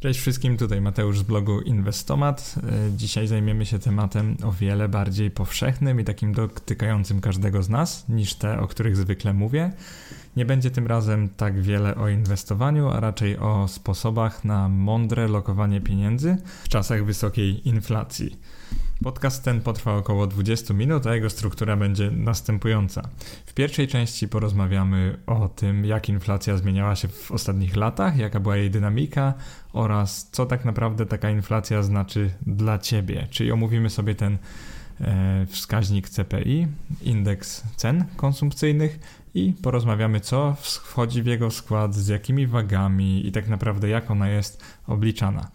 Cześć wszystkim, tutaj Mateusz z blogu Inwestomat. E, dzisiaj zajmiemy się tematem o wiele bardziej powszechnym i takim dotykającym każdego z nas niż te, o których zwykle mówię. Nie będzie tym razem tak wiele o inwestowaniu, a raczej o sposobach na mądre lokowanie pieniędzy w czasach wysokiej inflacji. Podcast ten potrwa około 20 minut, a jego struktura będzie następująca. W pierwszej części porozmawiamy o tym, jak inflacja zmieniała się w ostatnich latach, jaka była jej dynamika oraz co tak naprawdę taka inflacja znaczy dla ciebie. Czyli omówimy sobie ten e, wskaźnik CPI, indeks cen konsumpcyjnych i porozmawiamy, co wchodzi w jego skład, z jakimi wagami i tak naprawdę jak ona jest obliczana.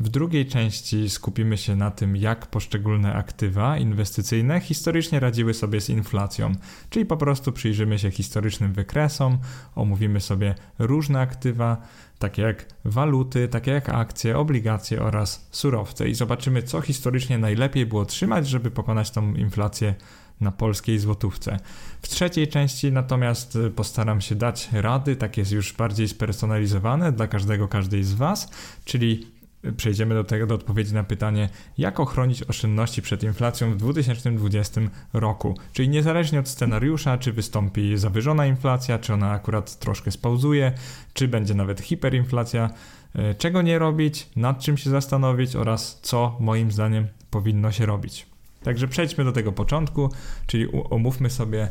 W drugiej części skupimy się na tym, jak poszczególne aktywa inwestycyjne historycznie radziły sobie z inflacją, czyli po prostu przyjrzymy się historycznym wykresom, omówimy sobie różne aktywa, takie jak waluty, takie jak akcje, obligacje oraz surowce i zobaczymy, co historycznie najlepiej było trzymać, żeby pokonać tą inflację na polskiej złotówce. W trzeciej części natomiast postaram się dać rady, takie już bardziej spersonalizowane dla każdego, każdej z Was, czyli przejdziemy do tego, do odpowiedzi na pytanie, jak ochronić oszczędności przed inflacją w 2020 roku. Czyli niezależnie od scenariusza, czy wystąpi zawyżona inflacja, czy ona akurat troszkę spauzuje, czy będzie nawet hiperinflacja, e, czego nie robić, nad czym się zastanowić oraz co moim zdaniem powinno się robić. Także przejdźmy do tego początku, czyli omówmy sobie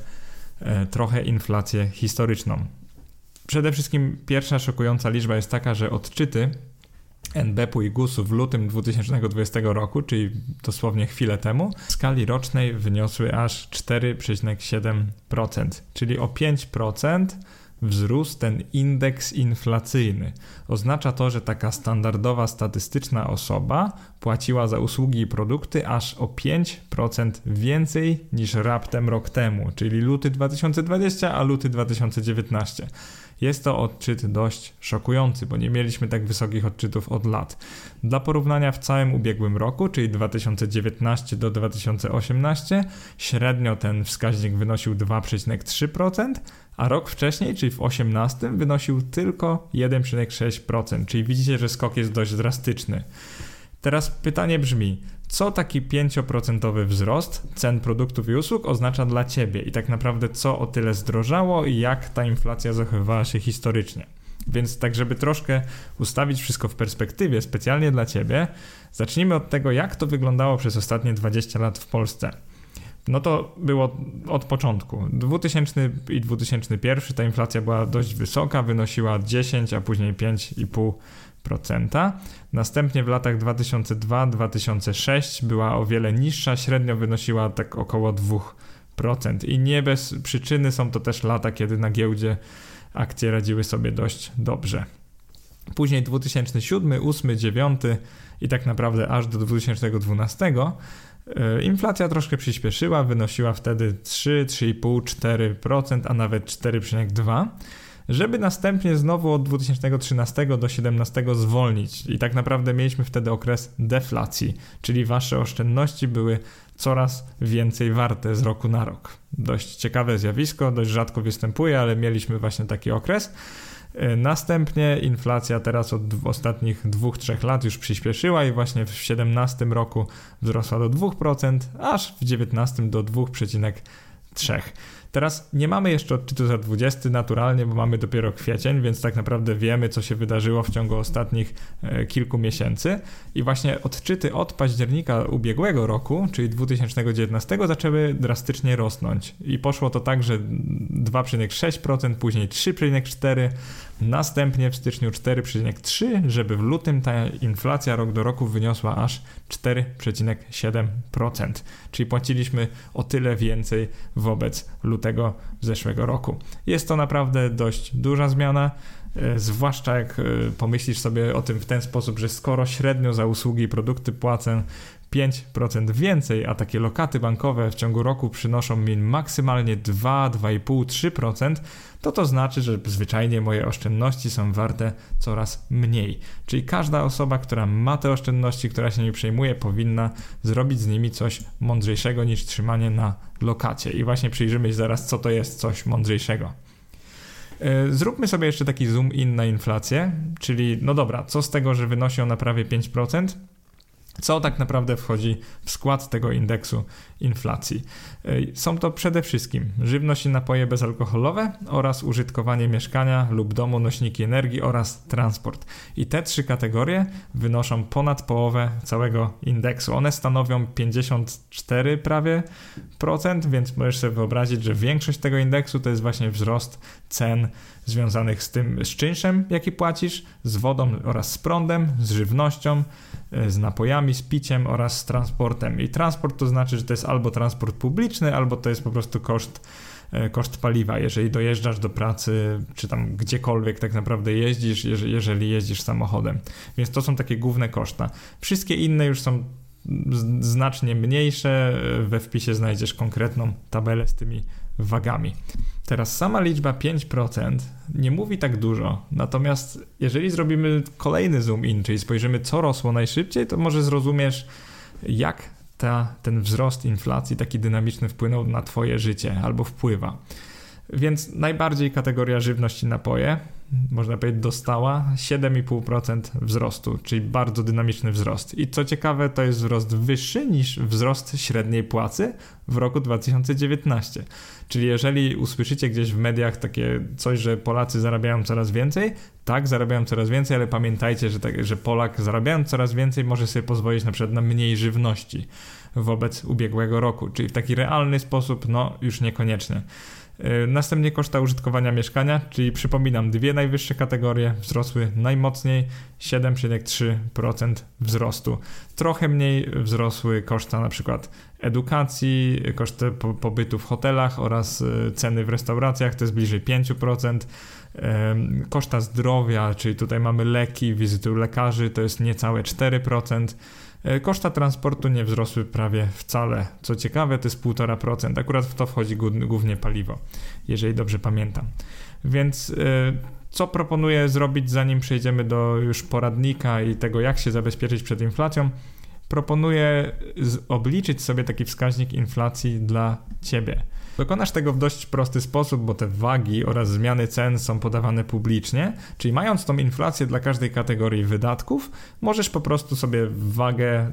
e, trochę inflację historyczną. Przede wszystkim pierwsza szokująca liczba jest taka, że odczyty NBP-u i GUS-u w lutym 2020 roku, czyli dosłownie chwilę temu, w skali rocznej wyniosły aż 4,7%, czyli o 5% wzrósł ten indeks inflacyjny. Oznacza to, że taka standardowa statystyczna osoba płaciła za usługi i produkty aż o 5% więcej niż raptem rok temu, czyli luty 2020, a luty 2019. Jest to odczyt dość szokujący, bo nie mieliśmy tak wysokich odczytów od lat. Dla porównania w całym ubiegłym roku, czyli 2019 do 2018, średnio ten wskaźnik wynosił 2,3%, a rok wcześniej, czyli w 2018, wynosił tylko 1,6%, czyli widzicie, że skok jest dość drastyczny. Teraz pytanie brzmi, co taki 5% wzrost cen produktów i usług oznacza dla Ciebie i tak naprawdę co o tyle zdrożało i jak ta inflacja zachowywała się historycznie. Więc tak, żeby troszkę ustawić wszystko w perspektywie specjalnie dla Ciebie, zacznijmy od tego, jak to wyglądało przez ostatnie 20 lat w Polsce. No to było od początku. 2000 i 2001 ta inflacja była dość wysoka, wynosiła 10, a później 5,5 Następnie w latach 2002-2006 była o wiele niższa, średnio wynosiła tak około 2%. I nie bez przyczyny są to też lata, kiedy na giełdzie akcje radziły sobie dość dobrze. Później 2007, 2008, 2009 i tak naprawdę aż do 2012 e, inflacja troszkę przyspieszyła, wynosiła wtedy 3, 3,5, 4%, a nawet 4,2% żeby następnie znowu od 2013 do 2017 zwolnić. I tak naprawdę mieliśmy wtedy okres deflacji, czyli wasze oszczędności były coraz więcej warte z roku na rok. Dość ciekawe zjawisko, dość rzadko występuje, ale mieliśmy właśnie taki okres. E, następnie inflacja teraz od ostatnich 2-3 lat już przyspieszyła i właśnie w 2017 roku wzrosła do 2%, aż w 2019 do 2,3%. Teraz nie mamy jeszcze odczytu za 20 naturalnie, bo mamy dopiero kwiecień, więc tak naprawdę wiemy, co się wydarzyło w ciągu ostatnich e, kilku miesięcy. I właśnie odczyty od października ubiegłego roku, czyli 2019, zaczęły drastycznie rosnąć. I poszło to tak, że 2,6%, później 3,4%, następnie w styczniu 4,3%, żeby w lutym ta inflacja rok do roku wyniosła aż 4,7%. Czyli płaciliśmy o tyle więcej wobec lutego lutego zeszłego roku. Jest to naprawdę dość duża zmiana, e, zwłaszcza jak e, pomyślisz sobie o tym w ten sposób, że skoro średnio za usługi i produkty płacę 5% więcej, a takie lokaty bankowe w ciągu roku przynoszą mi maksymalnie 2, 2,5, 3%, to to znaczy, że zwyczajnie moje oszczędności są warte coraz mniej. Czyli każda osoba, która ma te oszczędności, która się nimi przejmuje, powinna zrobić z nimi coś mądrzejszego niż trzymanie na lokacie. I właśnie przyjrzymy się zaraz, co to jest coś mądrzejszego. Zróbmy sobie jeszcze taki zoom in na inflację, czyli no dobra, co z tego, że wynosi ona prawie 5%? Co tak naprawdę wchodzi w skład tego indeksu inflacji? Są to przede wszystkim żywność i napoje bezalkoholowe oraz użytkowanie mieszkania lub domu, nośniki energii oraz transport. I te trzy kategorie wynoszą ponad połowę całego indeksu. One stanowią 54 prawie procent, więc możesz sobie wyobrazić, że większość tego indeksu to jest właśnie wzrost cen związanych z tym, z czynszem, jaki płacisz, z wodą oraz z prądem, z żywnością, e, z napojami, z piciem oraz z transportem. I transport to znaczy, że to jest albo transport publiczny, albo to jest po prostu koszt e, koszt paliwa, jeżeli dojeżdżasz do pracy, czy tam gdziekolwiek tak naprawdę jeździsz, jeżeli jeździsz samochodem. Więc to są takie główne koszta. Wszystkie inne już są znacznie mniejsze. We wpisie znajdziesz konkretną tabelę z tymi wagami. Teraz sama liczba 5% nie mówi tak dużo, natomiast jeżeli zrobimy kolejny zoom in, czyli spojrzymy co rosło najszybciej, to może zrozumiesz jak ta, ten wzrost inflacji taki dynamiczny wpłynął na twoje życie albo wpływa. Więc najbardziej kategoria żywność i napoje, można powiedzieć, dostała 7,5% wzrostu, czyli bardzo dynamiczny wzrost. I co ciekawe, to jest wzrost wyższy niż wzrost średniej płacy w roku 2019. Czyli jeżeli usłyszycie gdzieś w mediach takie coś, że Polacy zarabiają coraz więcej, tak, zarabiają coraz więcej, ale pamiętajcie, że, tak, że Polak zarabiając coraz więcej może sobie pozwolić na przykład na mniej żywności wobec ubiegłego roku, czyli w taki realny sposób, no już niekoniecznie. E, następnie koszta użytkowania mieszkania, czyli przypominam, dwie najwyższe kategorie wzrosły najmocniej 7,3% wzrostu. Trochę mniej wzrosły koszta na przykład edukacji, koszty pobytu w hotelach oraz e, ceny w restauracjach, to jest bliżej 5%. Koszta zdrowia, czyli tutaj mamy leki, wizyty u lekarzy, to jest niecałe 4%. E, koszta transportu nie wzrosły prawie wcale. Co ciekawe, to jest 1,5%. Akurat w to wchodzi głównie paliwo, jeżeli dobrze pamiętam. Więc e, co proponuję zrobić, zanim przejdziemy do już poradnika i tego, jak się zabezpieczyć przed inflacją? Proponuję obliczyć sobie taki wskaźnik inflacji dla ciebie. Dokonasz tego w dość prosty sposób, bo te wagi oraz zmiany cen są podawane publicznie, czyli mając tą inflację dla każdej kategorii wydatków, możesz po prostu sobie wagę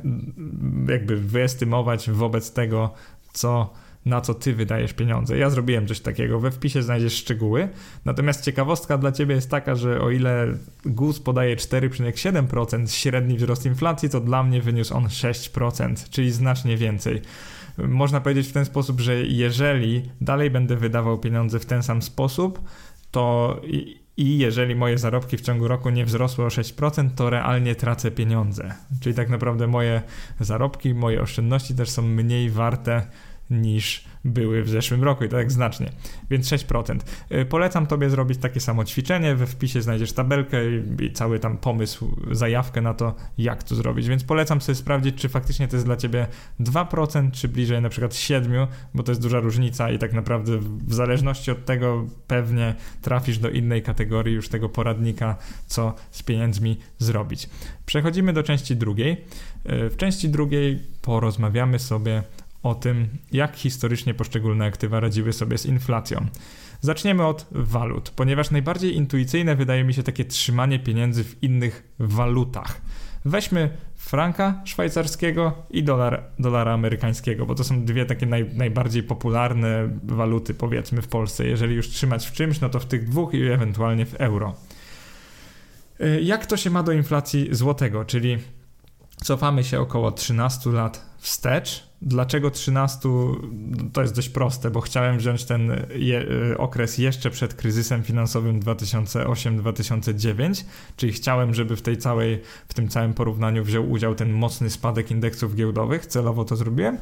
jakby wyestymować wobec tego, co na co ty wydajesz pieniądze. Ja zrobiłem coś takiego, we wpisie znajdziesz szczegóły. Natomiast ciekawostka dla ciebie jest taka, że o ile GUS podaje 4,7% średni wzrost inflacji, to dla mnie wyniósł on 6%, czyli znacznie więcej można powiedzieć w ten sposób, że jeżeli dalej będę wydawał pieniądze w ten sam sposób, to i, jeżeli moje zarobki w ciągu roku nie wzrosły o 6%, to realnie tracę pieniądze. Czyli tak naprawdę moje zarobki, moje oszczędności też są mniej warte niż były w zeszłym roku i tak znacznie, więc 6%. Y, polecam Tobie zrobić takie samo ćwiczenie, we wpisie znajdziesz tabelkę i cały tam pomysł, zajawkę na to, jak to zrobić, więc polecam sobie sprawdzić, czy faktycznie to jest dla Ciebie 2%, czy bliżej na przykład 7%, bo to jest duża różnica i tak naprawdę w zależności od tego pewnie trafisz do innej kategorii już tego poradnika, co z pieniędzmi zrobić. Przechodzimy do części drugiej. Y, w części drugiej porozmawiamy sobie o tym, jak historycznie poszczególne aktywa radziły sobie z inflacją. Zaczniemy od walut, ponieważ najbardziej intuicyjne wydaje mi się takie trzymanie pieniędzy w innych walutach. Weźmy franka szwajcarskiego i dolar, dolara amerykańskiego, bo to są dwie takie naj, najbardziej popularne waluty, powiedzmy, w Polsce. Jeżeli już trzymać w czymś, no to w tych dwóch i ewentualnie w euro. Y, jak to się ma do inflacji złotego, czyli cofamy się około 13 lat wstecz, Dlaczego 13? To jest dość proste, bo chciałem wziąć ten je, y, okres jeszcze przed kryzysem finansowym 2008-2009, czyli chciałem, żeby w tej całej, w tym całym porównaniu wziął udział ten mocny spadek indeksów giełdowych, celowo to zrobiłem.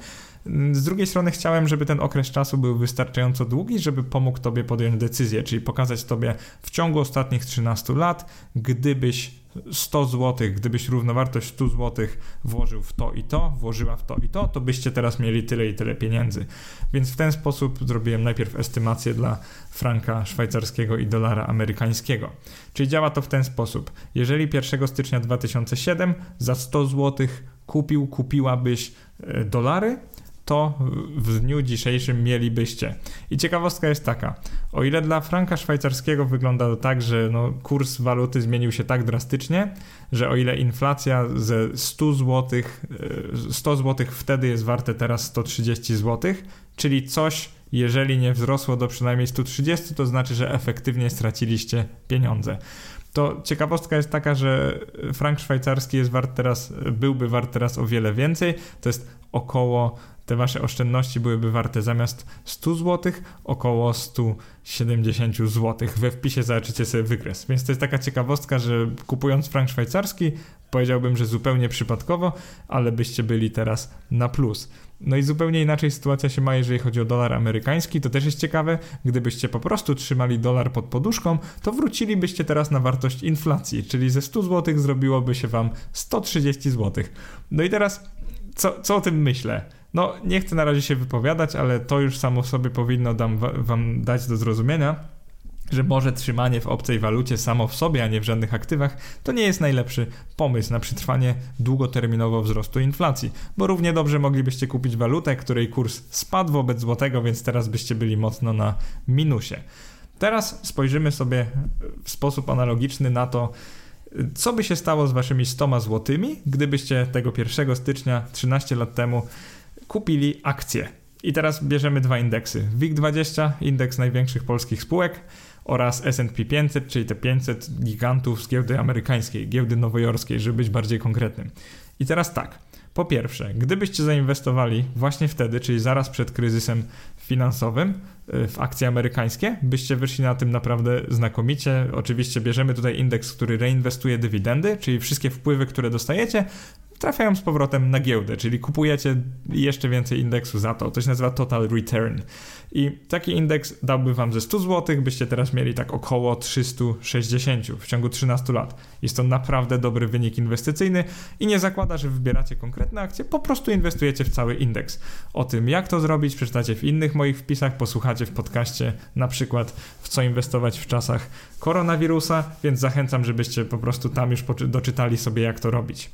Z drugiej strony chciałem, żeby ten okres czasu był wystarczająco długi, żeby pomógł Tobie podjąć decyzję, czyli pokazać Tobie w ciągu ostatnich 13 lat, gdybyś 100 zł, gdybyś równowartość 100 zł włożył w to i to, włożyła w to i to, to byście teraz mieli tyle i tyle pieniędzy. Więc w ten sposób zrobiłem najpierw estymację dla franka szwajcarskiego i dolara amerykańskiego. Czyli działa to w ten sposób. Jeżeli 1 stycznia 2007 za 100 zł kupił, kupiłabyś e, dolary, to w dniu dzisiejszym mielibyście. I ciekawostka jest taka, o ile dla franka szwajcarskiego wygląda to tak, że no, kurs waluty zmienił się tak drastycznie, że o ile inflacja ze 100 zł, 100 zł wtedy jest warte teraz 130 zł, czyli coś jeżeli nie wzrosło do przynajmniej 130, to znaczy, że efektywnie straciliście pieniądze. To ciekawostka jest taka, że frank szwajcarski jest wart teraz, byłby wart teraz o wiele więcej. To jest około te wasze oszczędności byłyby warte zamiast 100 zł około 170 zł. We wpisie zobaczycie sobie wykres. Więc to jest taka ciekawostka, że kupując frank szwajcarski, powiedziałbym, że zupełnie przypadkowo, ale byście byli teraz na plus. No i zupełnie inaczej sytuacja się ma, jeżeli chodzi o dolar amerykański. To też jest ciekawe. Gdybyście po prostu trzymali dolar pod poduszką, to wrócilibyście teraz na wartość inflacji, czyli ze 100 zł zrobiłoby się wam 130 zł. No i teraz, co, co o tym myślę? No, nie chcę na razie się wypowiadać, ale to już samo sobie powinno dam, wam dać do zrozumienia, że może trzymanie w obcej walucie samo w sobie, a nie w żadnych aktywach, to nie jest najlepszy pomysł na przetrwanie długoterminowo wzrostu inflacji, bo równie dobrze moglibyście kupić walutę, której kurs spadł wobec złotego, więc teraz byście byli mocno na minusie. Teraz spojrzymy sobie w sposób analogiczny na to, co by się stało z waszymi 100 złotymi, gdybyście tego 1 stycznia 13 lat temu kupili akcje. I teraz bierzemy dwa indeksy. WIG20, indeks największych polskich spółek oraz S&P 500, czyli te 500 gigantów z giełdy amerykańskiej, giełdy nowojorskiej, żeby być bardziej konkretnym. I teraz tak. Po pierwsze, gdybyście zainwestowali właśnie wtedy, czyli zaraz przed kryzysem finansowym y, w akcje amerykańskie, byście wyszli na tym naprawdę znakomicie. Oczywiście bierzemy tutaj indeks, który reinwestuje dywidendy, czyli wszystkie wpływy, które dostajecie, trafiają z powrotem na giełdę, czyli kupujecie jeszcze więcej indeksu za to. To się nazywa Total Return. I taki indeks dałby wam ze 100 zł, byście teraz mieli tak około 360 w ciągu 13 lat. Jest to naprawdę dobry wynik inwestycyjny i nie zakłada, że wybieracie konkretne akcje, po prostu inwestujecie w cały indeks. O tym, jak to zrobić, przeczytacie w innych moich wpisach, posłuchacie w podcaście na przykład w co inwestować w czasach koronawirusa, więc zachęcam, żebyście po prostu tam już doczytali sobie, jak to robić.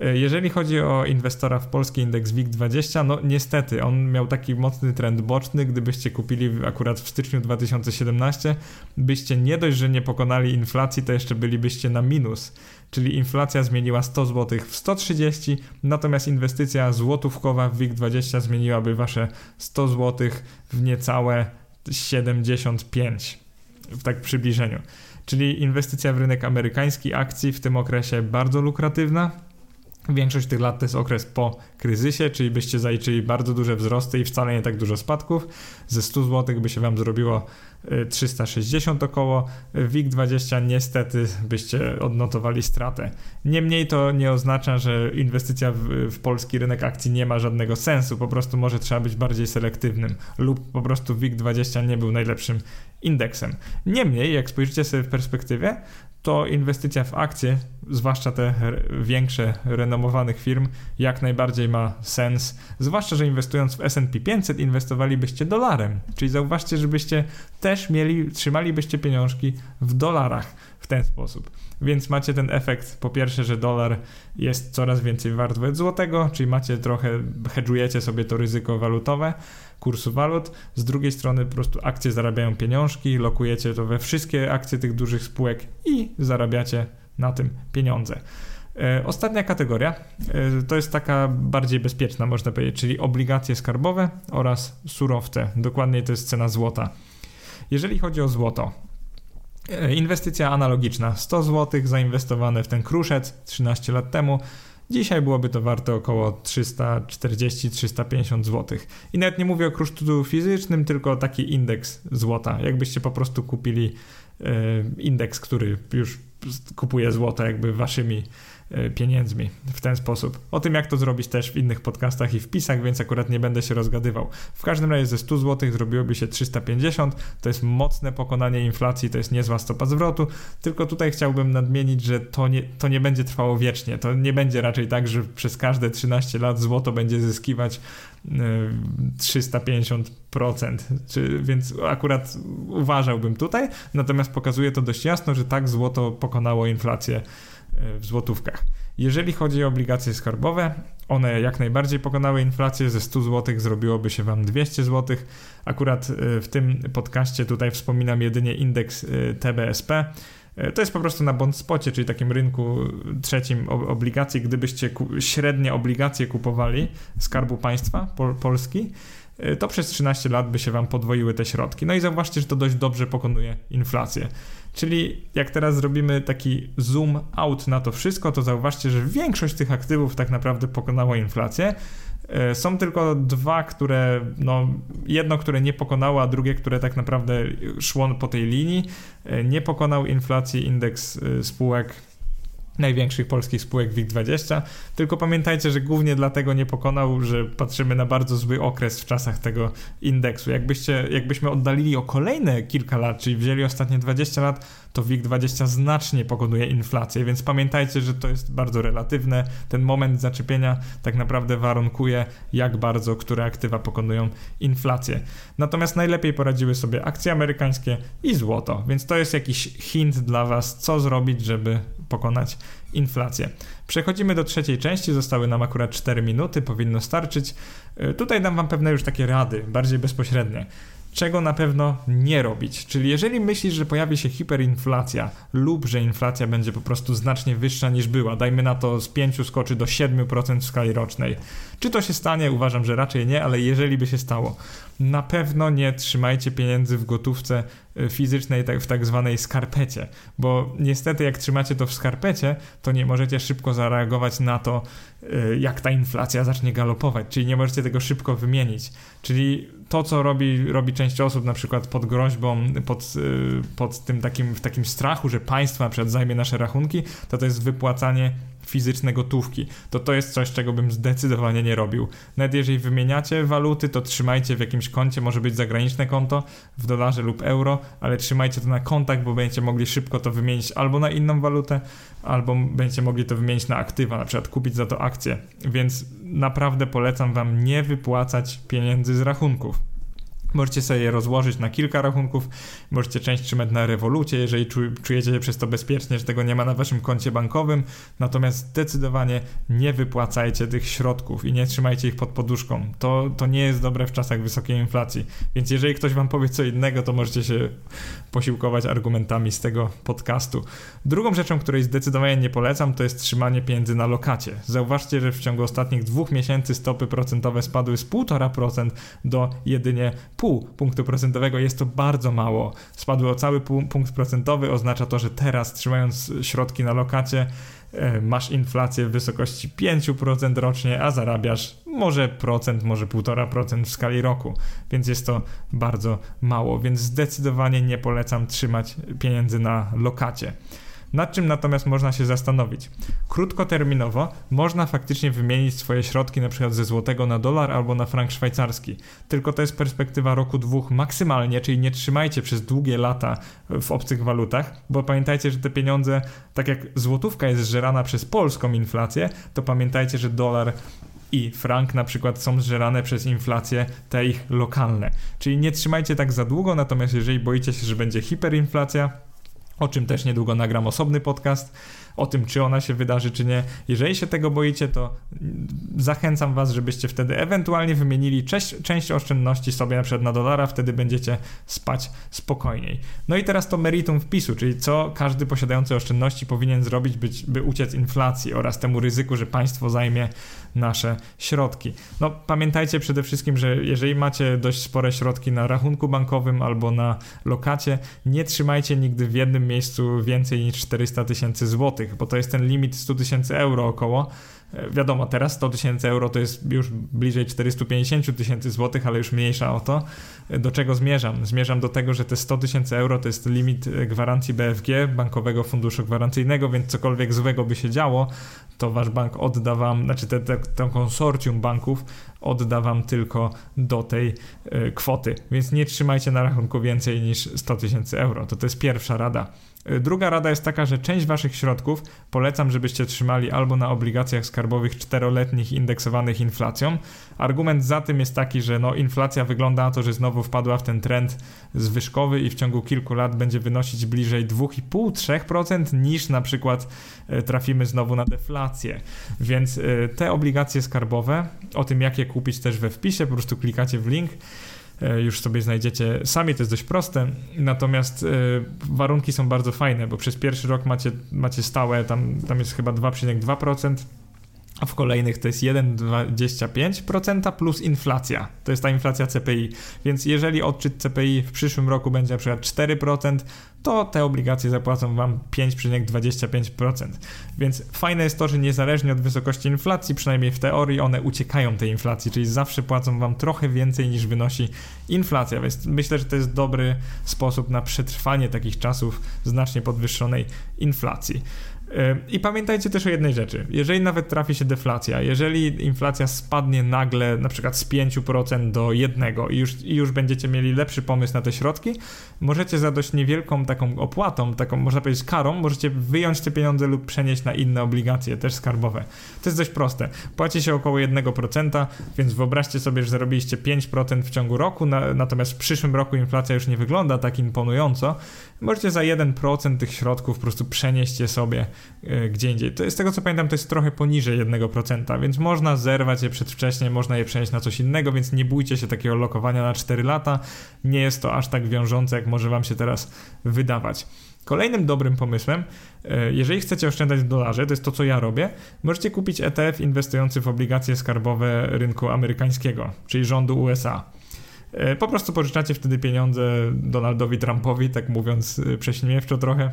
E, jeżeli chodzi o inwestora w polski indeks WIG20, no niestety on miał taki mocny trend boczny. Gdybyście kupili akurat w styczniu 2017, byście nie dość, że nie pokonali inflacji, to jeszcze bylibyście na minus. Czyli inflacja zmieniła 100 zł w 130, natomiast inwestycja złotówkowa w WIG20 zmieniłaby wasze 100 zł w niecałe 75 w tak przybliżeniu. Czyli inwestycja w rynek amerykański akcji w tym okresie bardzo lukratywna, Większość tych lat to jest okres po kryzysie, czyli byście zaliczyli bardzo duże wzrosty i wcale nie tak dużo spadków. Ze 100 zł by się wam zrobiło 360 y, około. WIG20 niestety byście odnotowali stratę. Niemniej to nie oznacza, że inwestycja w, w, polski rynek akcji nie ma żadnego sensu. Po prostu może trzeba być bardziej selektywnym lub po prostu WIG20 nie był najlepszym indeksem. Niemniej, jak spojrzycie sobie w perspektywie, to inwestycja w akcje, zwłaszcza te większe, renomowanych firm, jak najbardziej ma sens. Zwłaszcza, że inwestując w SP 500, inwestowalibyście dolarem. Czyli zauważcie, żebyście też mieli, trzymalibyście pieniążki w dolarach w ten sposób. Więc macie ten efekt, po pierwsze, że dolar jest coraz więcej wart wobec złotego, czyli macie trochę, hedżujecie sobie to ryzyko walutowe, kursu walut. Z drugiej strony po prostu akcje zarabiają pieniążki, lokujecie to we wszystkie akcje tych dużych spółek i zarabiacie na tym pieniądze. E, ostatnia kategoria e, to jest taka bardziej bezpieczna, można powiedzieć, czyli obligacje skarbowe oraz surowce. Dokładniej to jest cena złota. Jeżeli chodzi o złoto, e, inwestycja analogiczna 100 zł zainwestowane w ten kruszec 13 lat temu Dzisiaj byłoby to warte około 340-350 zł. I nawet nie mówię o kruszcu fizycznym, tylko taki indeks złota. Jakbyście po prostu kupili indeks, który już kupuje złoto jakby waszymi E, pieniędzmi w ten sposób. O tym, jak to zrobić też w innych podcastach i wpisach, więc akurat nie będę się rozgadywał. W każdym razie ze 100 zł zrobiłoby się 350, to jest mocne pokonanie inflacji, to jest niezła stopa zwrotu, tylko tutaj chciałbym nadmienić, że to nie, to nie będzie trwało wiecznie, to nie będzie raczej tak, że przez każde 13 lat złoto będzie zyskiwać 350%, e, czy, więc akurat uważałbym tutaj, natomiast pokazuje to dość jasno, że tak złoto pokonało inflację w złotówkach. Jeżeli chodzi o obligacje skarbowe, one jak najbardziej pokonały inflację, ze 100 zł zrobiłoby się Wam 200 zł. Akurat y, w tym podcaście tutaj wspominam jedynie indeks y, TBSP. To jest po prostu na bondspocie, czyli takim rynku trzecim obligacji. Gdybyście średnie obligacje kupowali Skarbu Państwa Pol Polski, to przez 13 lat by się Wam podwoiły te środki. No i zauważcie, że to dość dobrze pokonuje inflację. Czyli jak teraz zrobimy taki zoom out na to wszystko, to zauważcie, że większość tych aktywów tak naprawdę pokonało inflację. E, są tylko dwa, które, no, jedno, które nie pokonało, a drugie, które tak naprawdę szło po tej linii. E, nie pokonał inflacji indeks e, spółek największych polskich spółek WIG20, tylko pamiętajcie, że głównie dlatego nie pokonał, że patrzymy na bardzo zły okres w czasach tego indeksu. Jakbyście, jakbyśmy oddalili o kolejne kilka lat, czyli wzięli ostatnie 20 lat, to WIG20 znacznie pokonuje inflację, więc pamiętajcie, że to jest bardzo relatywne. Ten moment zaczepienia tak naprawdę warunkuje, jak bardzo które aktywa pokonują inflację. Natomiast najlepiej poradziły sobie akcje amerykańskie i złoto, więc to jest jakiś hint dla Was, co zrobić, żeby pokonać inflację. Przechodzimy do trzeciej części, zostały nam akurat 4 minuty, powinno starczyć. Y, tutaj dam Wam pewne już takie rady, bardziej bezpośrednie czego na pewno nie robić. Czyli jeżeli myślisz, że pojawi się hiperinflacja lub że inflacja będzie po prostu znacznie wyższa niż była, dajmy na to z 5 skoczy do 7% w skali rocznej. Czy to się stanie? Uważam, że raczej nie, ale jeżeli by się stało, na pewno nie trzymajcie pieniędzy w gotówce e, fizycznej tak, w tak zwanej skarpecie, bo niestety jak trzymacie to w skarpecie, to nie możecie szybko zareagować na to, e, jak ta inflacja zacznie galopować, czyli nie możecie tego szybko wymienić. Czyli to, co robi, robi część osób, na przykład pod groźbą, pod, y, pod tym takim, w takim strachu, że państwo na przykład zajmie nasze rachunki, to to jest wypłacanie fizyczne gotówki. To to jest coś, czego bym zdecydowanie nie robił. Nawet jeżeli wymieniacie waluty, to trzymajcie w jakimś koncie, może być zagraniczne konto w dolarze lub euro, ale trzymajcie to na kontach, bo będziecie mogli szybko to wymienić albo na inną walutę, albo będziecie mogli to wymienić na aktywa, na przykład kupić za to akcje. Więc naprawdę polecam Wam nie wypłacać pieniędzy z rachunków. Możecie sobie je rozłożyć na kilka rachunków, możecie część trzymać na rewolucie, jeżeli czujecie się przez to bezpiecznie, że tego nie ma na waszym koncie bankowym, natomiast zdecydowanie nie wypłacajcie tych środków i nie trzymajcie ich pod poduszką. To, to nie jest dobre w czasach wysokiej inflacji. Więc jeżeli ktoś wam powie co innego, to możecie się posiłkować argumentami z tego podcastu. Drugą rzeczą, której zdecydowanie nie polecam, to jest trzymanie pieniędzy na lokacie. Zauważcie, że w ciągu ostatnich dwóch miesięcy stopy procentowe spadły z 1,5% do jedynie pół punktu procentowego jest to bardzo mało. Spadły o cały punkt procentowy, oznacza to, że teraz trzymając środki na lokacie e, masz inflację w wysokości 5% rocznie, a zarabiasz może procent, może 1,5% w skali roku, więc jest to bardzo mało, więc zdecydowanie nie polecam trzymać pieniędzy na lokacie. Nad czym natomiast można się zastanowić? Krótkoterminowo można faktycznie wymienić swoje środki np. ze złotego na dolar albo na frank szwajcarski. Tylko to jest perspektywa roku dwóch maksymalnie, czyli nie trzymajcie przez długie lata w obcych walutach, bo pamiętajcie, że te pieniądze, tak jak złotówka jest zżerana przez polską inflację, to pamiętajcie, że dolar i frank na przykład są zżerane przez inflację te ich lokalne. Czyli nie trzymajcie tak za długo, natomiast jeżeli boicie się, że będzie hiperinflacja, o czym też niedługo nagram osobny podcast, o tym, czy ona się wydarzy, czy nie. Jeżeli się tego boicie, to zachęcam Was, żebyście wtedy ewentualnie wymienili część, część oszczędności sobie na przykład na dolara, wtedy będziecie spać spokojniej. No i teraz to meritum wpisu, czyli co każdy posiadający oszczędności powinien zrobić, by, by uciec inflacji oraz temu ryzyku, że państwo zajmie nasze środki. No pamiętajcie przede wszystkim, że jeżeli macie dość spore środki na rachunku bankowym albo na lokacie, nie trzymajcie nigdy w jednym miejscu więcej niż 400 tysięcy złotych, bo to jest ten limit 100 tysięcy euro około. E, wiadomo, teraz 100 tysięcy euro to jest już bliżej 450 tysięcy złotych, ale już mniejsza o to. E, do czego zmierzam? Zmierzam do tego, że te 100 tysięcy euro to jest limit e, gwarancji BFG, Bankowego Funduszu Gwarancyjnego, więc cokolwiek złego by się działo, to wasz bank odda wam, znaczy te, te, to konsorcjum banków odda wam tylko do tej y, kwoty. Więc nie trzymajcie na rachunku więcej niż 100 tysięcy euro. To to jest pierwsza rada. Y, druga rada jest taka, że część waszych środków polecam, żebyście trzymali albo na obligacjach skarbowych czteroletnich indeksowanych inflacją. Argument za tym jest taki, że no, inflacja wygląda na to, że znowu wpadła w ten trend zwyżkowy i w ciągu kilku lat będzie wynosić bliżej 2,5-3% niż na przykład y, trafimy znowu na deflację. Więc y, te obligacje skarbowe, o tym jak je kupić też we wpisie, po prostu klikacie w link E, już sobie znajdziecie sami, to jest dość proste. Natomiast e, warunki są bardzo fajne, bo przez pierwszy rok macie, macie stałe, tam, tam jest chyba 2,2% a w kolejnych to jest 1,25% plus inflacja. To jest ta inflacja CPI. Więc jeżeli odczyt CPI w przyszłym roku będzie na przykład 4%, to te obligacje zapłacą Wam 5,25%. Więc fajne jest to, że niezależnie od wysokości inflacji, przynajmniej w teorii, one uciekają tej inflacji, czyli zawsze płacą Wam trochę więcej niż wynosi inflacja. Więc myślę, że to jest dobry sposób na przetrwanie takich czasów znacznie podwyższonej inflacji. I pamiętajcie też o jednej rzeczy. Jeżeli nawet trafi się deflacja, jeżeli inflacja spadnie nagle na przykład z 5% do 1 i już, i już będziecie mieli lepszy pomysł na te środki, możecie za dość niewielką taką opłatą, taką można powiedzieć karą, możecie wyjąć te pieniądze lub przenieść na inne obligacje, też skarbowe. To jest dość proste. Płaci się około 1%, więc wyobraźcie sobie, że zarobiliście 5% w ciągu roku, na, natomiast w przyszłym roku inflacja już nie wygląda tak imponująco. Możecie za 1% tych środków po prostu przenieść je sobie E, gdzie indziej. To, z tego co pamiętam, to jest trochę poniżej 1%, więc można zerwać je przedwcześnie, można je przenieść na coś innego, więc nie bójcie się takiego lokowania na 4 lata. Nie jest to aż tak wiążące, jak może wam się teraz wydawać. Kolejnym dobrym pomysłem, e, jeżeli chcecie oszczędzać w dolarze, to jest to, co ja robię, możecie kupić ETF inwestujący w obligacje skarbowe rynku amerykańskiego, czyli rządu USA. E, po prostu pożyczacie wtedy pieniądze Donaldowi Trumpowi, tak mówiąc prześmiewczo trochę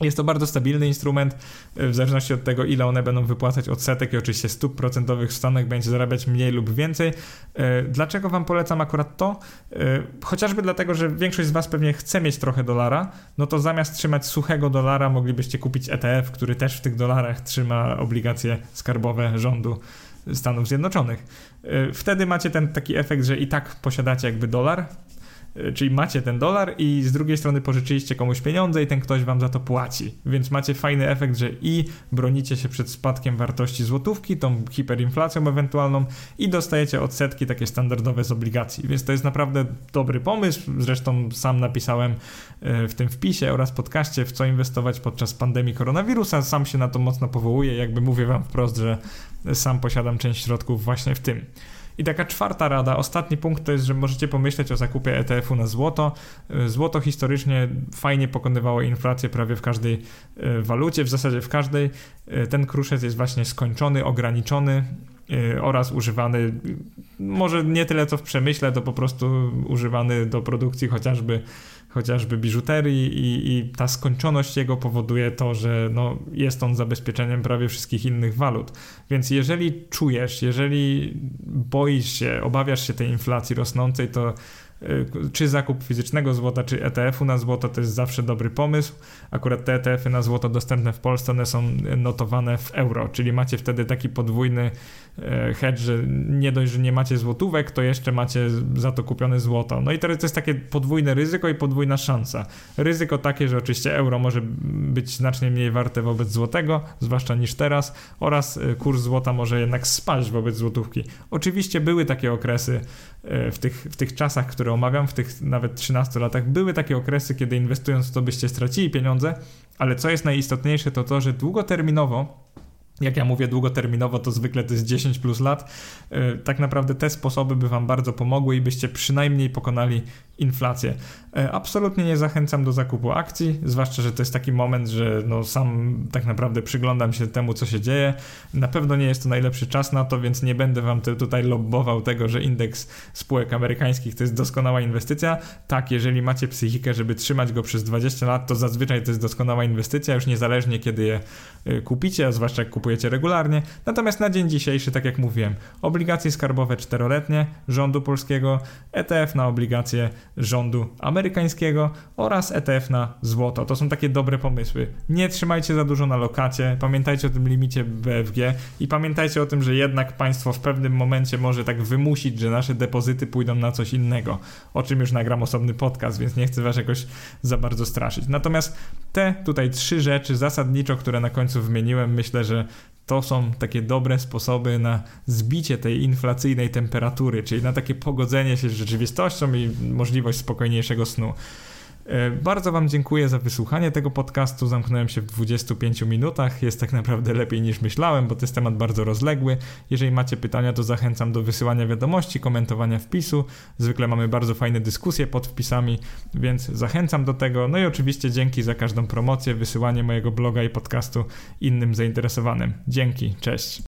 jest to bardzo stabilny instrument, w zależności od tego, ile one będą wypłacać odsetek i oczywiście stóp procentowych w Stanach będzie zarabiać mniej lub więcej. E, dlaczego Wam polecam akurat to? E, chociażby dlatego, że większość z Was pewnie chce mieć trochę dolara, no to zamiast trzymać suchego dolara, moglibyście kupić ETF, który też w tych dolarach trzyma obligacje skarbowe rządu Stanów Zjednoczonych. E, wtedy macie ten taki efekt, że i tak posiadacie jakby dolar, E, czyli macie ten dolar i z drugiej strony pożyczyliście komuś pieniądze i ten ktoś wam za to płaci. Więc macie fajny efekt, że i bronicie się przed spadkiem wartości złotówki, tą hiperinflacją ewentualną i dostajecie odsetki takie standardowe z obligacji. Więc to jest naprawdę dobry pomysł. Zresztą sam napisałem e, w tym wpisie oraz podcaście, w co inwestować podczas pandemii koronawirusa. Sam się na to mocno powołuję, jakby mówię wam wprost, że sam posiadam część środków właśnie w tym. I taka czwarta rada, ostatni punkt to jest, że możecie pomyśleć o zakupie ETF-u na złoto. Y, złoto historycznie fajnie pokonywało inflację prawie w każdej y, walucie, w zasadzie w każdej. Y, ten kruszec jest właśnie skończony, ograniczony oraz używany, może nie tyle co w przemyśle, to po prostu używany do produkcji chociażby chociażby biżuterii i, i, ta skończoność jego powoduje to, że no, jest on zabezpieczeniem prawie wszystkich innych walut. Więc jeżeli czujesz, jeżeli boisz się, obawiasz się tej inflacji rosnącej, to czy zakup fizycznego złota, czy ETF-u na złoto to jest zawsze dobry pomysł. Akurat te ETF-y na złoto dostępne w Polsce, one są notowane w euro, czyli macie wtedy taki podwójny E, hedge, że nie dość, że nie macie złotówek, to jeszcze macie za to kupione złoto. No i teraz to jest takie podwójne ryzyko i podwójna szansa. Ryzyko takie, że oczywiście euro może być znacznie mniej warte wobec złotego, zwłaszcza niż teraz, oraz e, kurs złota może jednak spaść wobec złotówki. Oczywiście były takie okresy w tych, w tych czasach, które omawiam, w tych nawet 13 latach, były takie okresy, kiedy inwestując w to byście stracili pieniądze, ale co jest najistotniejsze, to to, że długoterminowo jak ja mówię długoterminowo, to zwykle to jest 10 plus lat. E, tak naprawdę te sposoby by Wam bardzo pomogły i byście przynajmniej pokonali inflację. E, absolutnie nie zachęcam do zakupu akcji, zwłaszcza, że to jest taki moment, że no sam tak naprawdę przyglądam się temu, co się dzieje. Na pewno nie jest to najlepszy czas na to, więc nie będę Wam tutaj lobbował tego, że indeks spółek amerykańskich to jest doskonała inwestycja. Tak, jeżeli macie psychikę, żeby trzymać go przez 20 lat, to zazwyczaj to jest doskonała inwestycja, już niezależnie kiedy je e, kupicie, a zwłaszcza jak kupujecie regularnie. Natomiast na dzień dzisiejszy, tak jak mówiłem, obligacje skarbowe czteroletnie rządu polskiego, ETF na obligacje rządu amerykańskiego oraz ETF na złoto. To są takie dobre pomysły. Nie trzymajcie za dużo na lokacie, pamiętajcie o tym limicie BFG i pamiętajcie o tym, że jednak państwo w pewnym momencie może tak wymusić, że nasze depozyty pójdą na coś innego, o czym już nagram osobny podcast, więc nie chcę was jakoś za bardzo straszyć. Natomiast te tutaj trzy rzeczy zasadniczo, które na końcu wymieniłem, myślę, że to są takie dobre sposoby na zbicie tej inflacyjnej temperatury, czyli na takie pogodzenie się z rzeczywistością i możliwość spokojniejszego snu. E, bardzo Wam dziękuję za wysłuchanie tego podcastu. Zamknąłem się w 25 minutach. Jest tak naprawdę lepiej niż myślałem, bo to jest temat bardzo rozległy. Jeżeli macie pytania, to zachęcam do wysyłania wiadomości, komentowania wpisu. Zwykle mamy bardzo fajne dyskusje pod wpisami, więc zachęcam do tego. No i oczywiście dzięki za każdą promocję, wysyłanie mojego bloga i podcastu innym zainteresowanym. Dzięki, cześć.